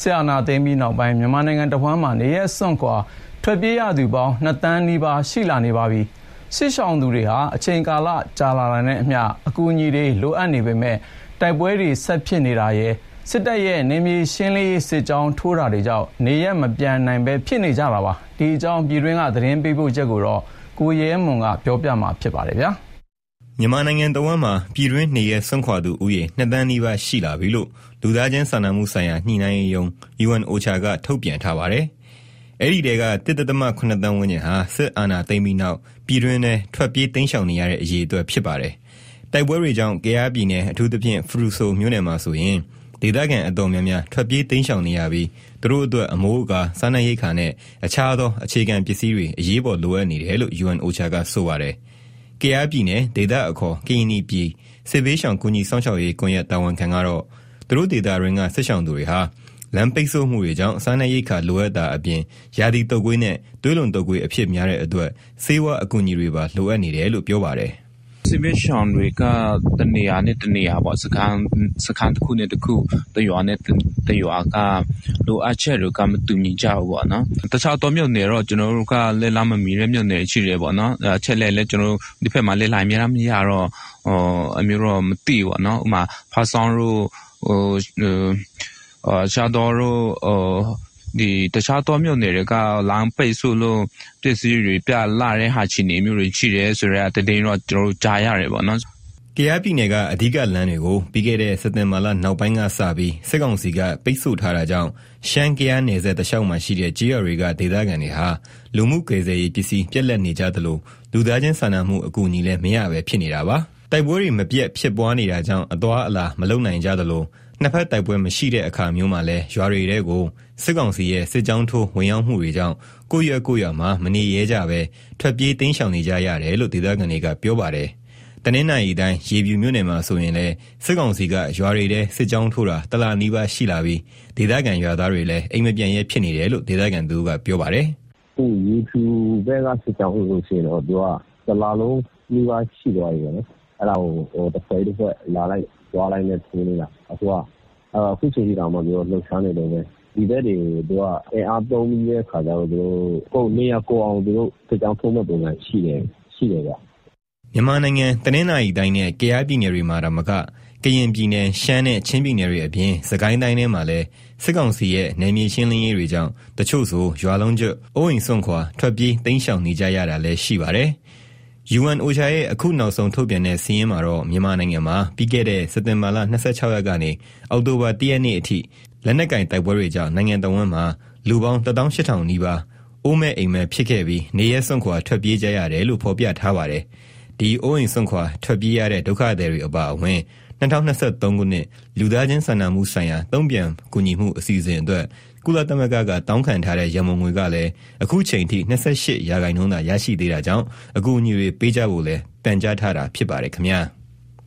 ဆရာနာသိမ်းပြီးနောက်ပိုင်းမြန်မာနိုင်ငံတဝန်းမှာနေရစွန့်ခွာထွက်ပြေးရသူပေါင်း2တန်းနီးပါးရှိလာနေပါပြီ။စစ်ဆောင်သူတွေဟာအချိန်ကာလကြာလာတာနဲ့အမျှအကူအညီတွေလိုအပ်နေပေမဲ့တိုက်ပွဲတွေဆက်ဖြစ်နေတာရဲ့စစ်တပ်ရဲ့နေမြေရှင်းလင်းရေးစစ်ကြောင်းထိုးတာတွေကြောင့်နေရမပြန်နိုင်ပဲဖြစ်နေကြတာပါ။ဒီအကြောင်းပြည်တွင်းကသတင်းပေးပို့ချက်ကိုတော့ကိုရဲမွန်ကပြောပြမှာဖြစ်ပါတယ်ဗျာ။ မြန်မာနိုင်ငံတဝန်းမှာ ပြည်တွင်းနေရစွန့်ခွာသူဦးရေ2တန်းနီးပါး ရှိလာပြီလို့ လူသားချင်းစာနာမှုဆိုင်ရာ ညှိနှိုင်းရေးယုံ UNOCHA က ထုတ်ပြန်ထားပါတယ်။အဲ့ဒီတဲက1.8တန်းဝန်းကျင်ဟာ စစ်အာဏာသိမ်းပြီးနောက် ပြည်တွင်းထဲ ထွက်ပြေးတိမ်းရှောင်နေရတဲ့ အရေးအတွက် ဖြစ်ပါတယ်။တိုက်ပွဲတွေကြောင့် ကယားပြည်နယ် အထူးသဖြင့် ဖရူဆိုမြို့နယ်မှာဆိုရင် ဒေသခံအတော်များများ ထွက်ပြေးတိမ်းရှောင်နေရပြီး သူတို့အတွက် အမိုးအကာ စားနပ်ရိက္ခာနဲ့ အခြားသော အခြေခံပစ္စည်းတွေ အရေးပေါ် လိုအပ်နေတယ်လို့ UNOCHA က ဆိုပါတယ်။ ကယားပြည်နယ်ဒေသအခေါ်ကရင်နီပြည်စစ်ဘေးရှောင်ကူညီစောင့်ရှောက်ရေးကွန်ရက်တာဝန်ခံကတော့သူတို့ဒေသရင်းကစစ်ရှောင်သူတွေဟာလမ်းပိတ်ဆို့မှုတွေကြောင့်စားနပ်ရိက္ခာလိုအပ်တာအပြင်ယာဒီတုပ်ကွေးနဲ့သွေးလွန်တုပ်ကွေးအဖြစ်များတဲ့အတွက်ဆေးဝါးအကူအညီတွေပါလိုအပ်နေတယ်လို့ပြောပါတယ်။ စစ်ဘေးရှောင်တွေက တနေရာနဲ့ တနေရာပေါ့ စခန်းစခန်းတစ်ခုနဲ့တစ်ခု တရွာနဲ့ တရွာက လိုအပ်ချက်တွေက မတူညီကြဘူးပေါ့နော် တခြားတော့မြို့နယ်တော့ ကျွန်တော်တို့က လက်လမ်းမမီတဲ့ မြို့နယ်ရှိတယ်ပေါ့နော် အချက်လက်လည်း ကျွန်တော်တို့ ဒီဖက်မှာလက်လိုက်များမရတော့ဟိုအမျိုးတော့ မသိဘူးပေါ့နော်ဥမာ ဖာဆောင်တို့ဟိုအာရှာတော်တို့ဟိုဒီ တခြားသောမြို့နယ်တွေက လမ်းပိတ်ဆို့လို့ ပစ္စည်းတွေပြလာတဲ့ဟာချီနေမျိုးတွေ ရှိတယ်ဆိုတော့တတိယတော့ ကျွန်တော်တို့ ကြားရတယ်ပေါ့နော် ကယားပြည်နယ်က အဓိကလမ်းတွေကို ပြီးခဲ့တဲ့ စက်တင်ဘာလနောက်ပိုင်းကစပြီး စစ်ကောင်စီက ပိတ်ဆို့ထားတာကြောင့် ရှမ်းကယားနယ်စပ်တလျှောက်မှာရှိတဲ့ကြေးရွာတွေက ဒေသခံတွေဟာ လူမှုကယ်ဆယ်ရေးပစ္စည်း ပြက်လက်နေကြသလို လူသားချင်းစာနာမှု အကူအညီလည်း မရပဲဖြစ်နေတာပါ တိုက်ပွဲတွေ မပြတ်ဖြစ်ပွားနေတာကြောင့် အသွာအလာ မလုံနိုင်ကြသလို နှစ်ဖက်တိုက်ပွဲမရှိတဲ့အခါမျိုးမှာလည်းရွာတွေတဲကိုစစ်ကောင်စီရဲ့စစ်ကြောင်းထိုးဝင်ရောက်မှုတွေကြောင့်ကိုရွက်ကိုရွာမှာမနေရဲကြပဲထွက်ပြေးတိမ်းရှောင်နေကြရတယ်လို့ဒေသခံတွေကပြောပါတယ်။တနင်္လာရီတိုင်းရေပြူမြို့နယ်မှာဆိုရင်လည်းစစ်ကောင်စီကရွာတွေတဲစစ်ကြောင်းထိုးတာတလားနီးပါးရှိလာပြီးဒေသခံရွာသားတွေလည်းအိမ်မပြန်ရဲဖြစ်နေတယ်လို့ဒေသခံသူကပြောပါတယ်။ဟိုရေပြူဘက်ကစစ်ကြောင်းထိုးလို့ရှိရင်တော့သူကတလားလုံးနီးပါးရှိသွားပြီပဲနော်။အဲ့ဒါကိုဟိုတစ်ဖွဲတစ်ဖွဲလာလိုက်သွားလိုက်နဲ့ထိုးနေတာ အခုကအခုချိန်ထိတောင်မှ သူတို့လှုပ်ရှားနေတုန်းပဲ ဒီဘက်တွေသူကအင်အားသုံးပြီးတဲ့အခါကျတော့ သူတို့ကိုယ်နေရာကိုအောင် သူတို့ စစ်ကြောင်းထိုးမဲ့ပုံစံရှိတယ်ရှိတယ်ဗျ မြန်မာနိုင်ငံ တနင်္သာရီတိုင်းနဲ့ ကယားပြည်နယ်တွေမှာတော့မက ကရင်ပြည်နယ် ရှမ်းနဲ့ ချင်းပြည်နယ်တွေအပြင်စကိုင်းတိုင်းထဲမှာလည်း စစ်ကောင်စီရဲ့ နယ်မြေရှင်းလင်းရေးတွေကြောင့် တချို့ဆို ရွာလုံးကျွတ် အိုးအိမ်စွန့်ခွာ ထွက်ပြေး တိမ်းရှောင်နေကြရတာလည်း ရှိပါတယ်။ UNOCHA ရဲ့အခုနောက်ဆုံးထုတ်ပြန်တဲ့စာရင်းမှာတော့မြန်မာနိုင်ငံမှာပြီးခဲ့တဲ့စက်တင်ဘာလ26ရက်ကနေအောက်တိုဘာ1ရက်နေ့အထိလက်နက်ကင်တိုက်ပွဲတွေကြောင့်နိုင်ငံတော်ဝန်မှာလူပေါင်း18000နီးပါးအိုးမဲ့အိမ်မဲ့ဖြစ်ခဲ့ပြီးနေရဲစွန့်ခွာထွက်ပြေးကြရတယ်လို့ဖော်ပြထားပါတယ်။ဒီအိုးအိမ်စွန့်ခွာထွက်ပြေးရတဲ့ဒုက္ခသည်တွေအပါအဝင် 2023ခုနှစ်လူသားချင်းစာနာမှုဆိုင်ရာတုံ့ပြန်ကူညီမှုအစီအစဉ်အတွက်ကုလသမဂ္ဂကတောင်းခံထားတဲ့ရန်ပုံငွေကလည်းအခုချိန်ထိ28ရာခိုင်နှုန်းသာရရှိသေးတာကြောင့်အကူအညီတွေပေးကြဖို့လည်းပန်ကြားထားတာဖြစ်ပါတယ်ခင်ဗျာ။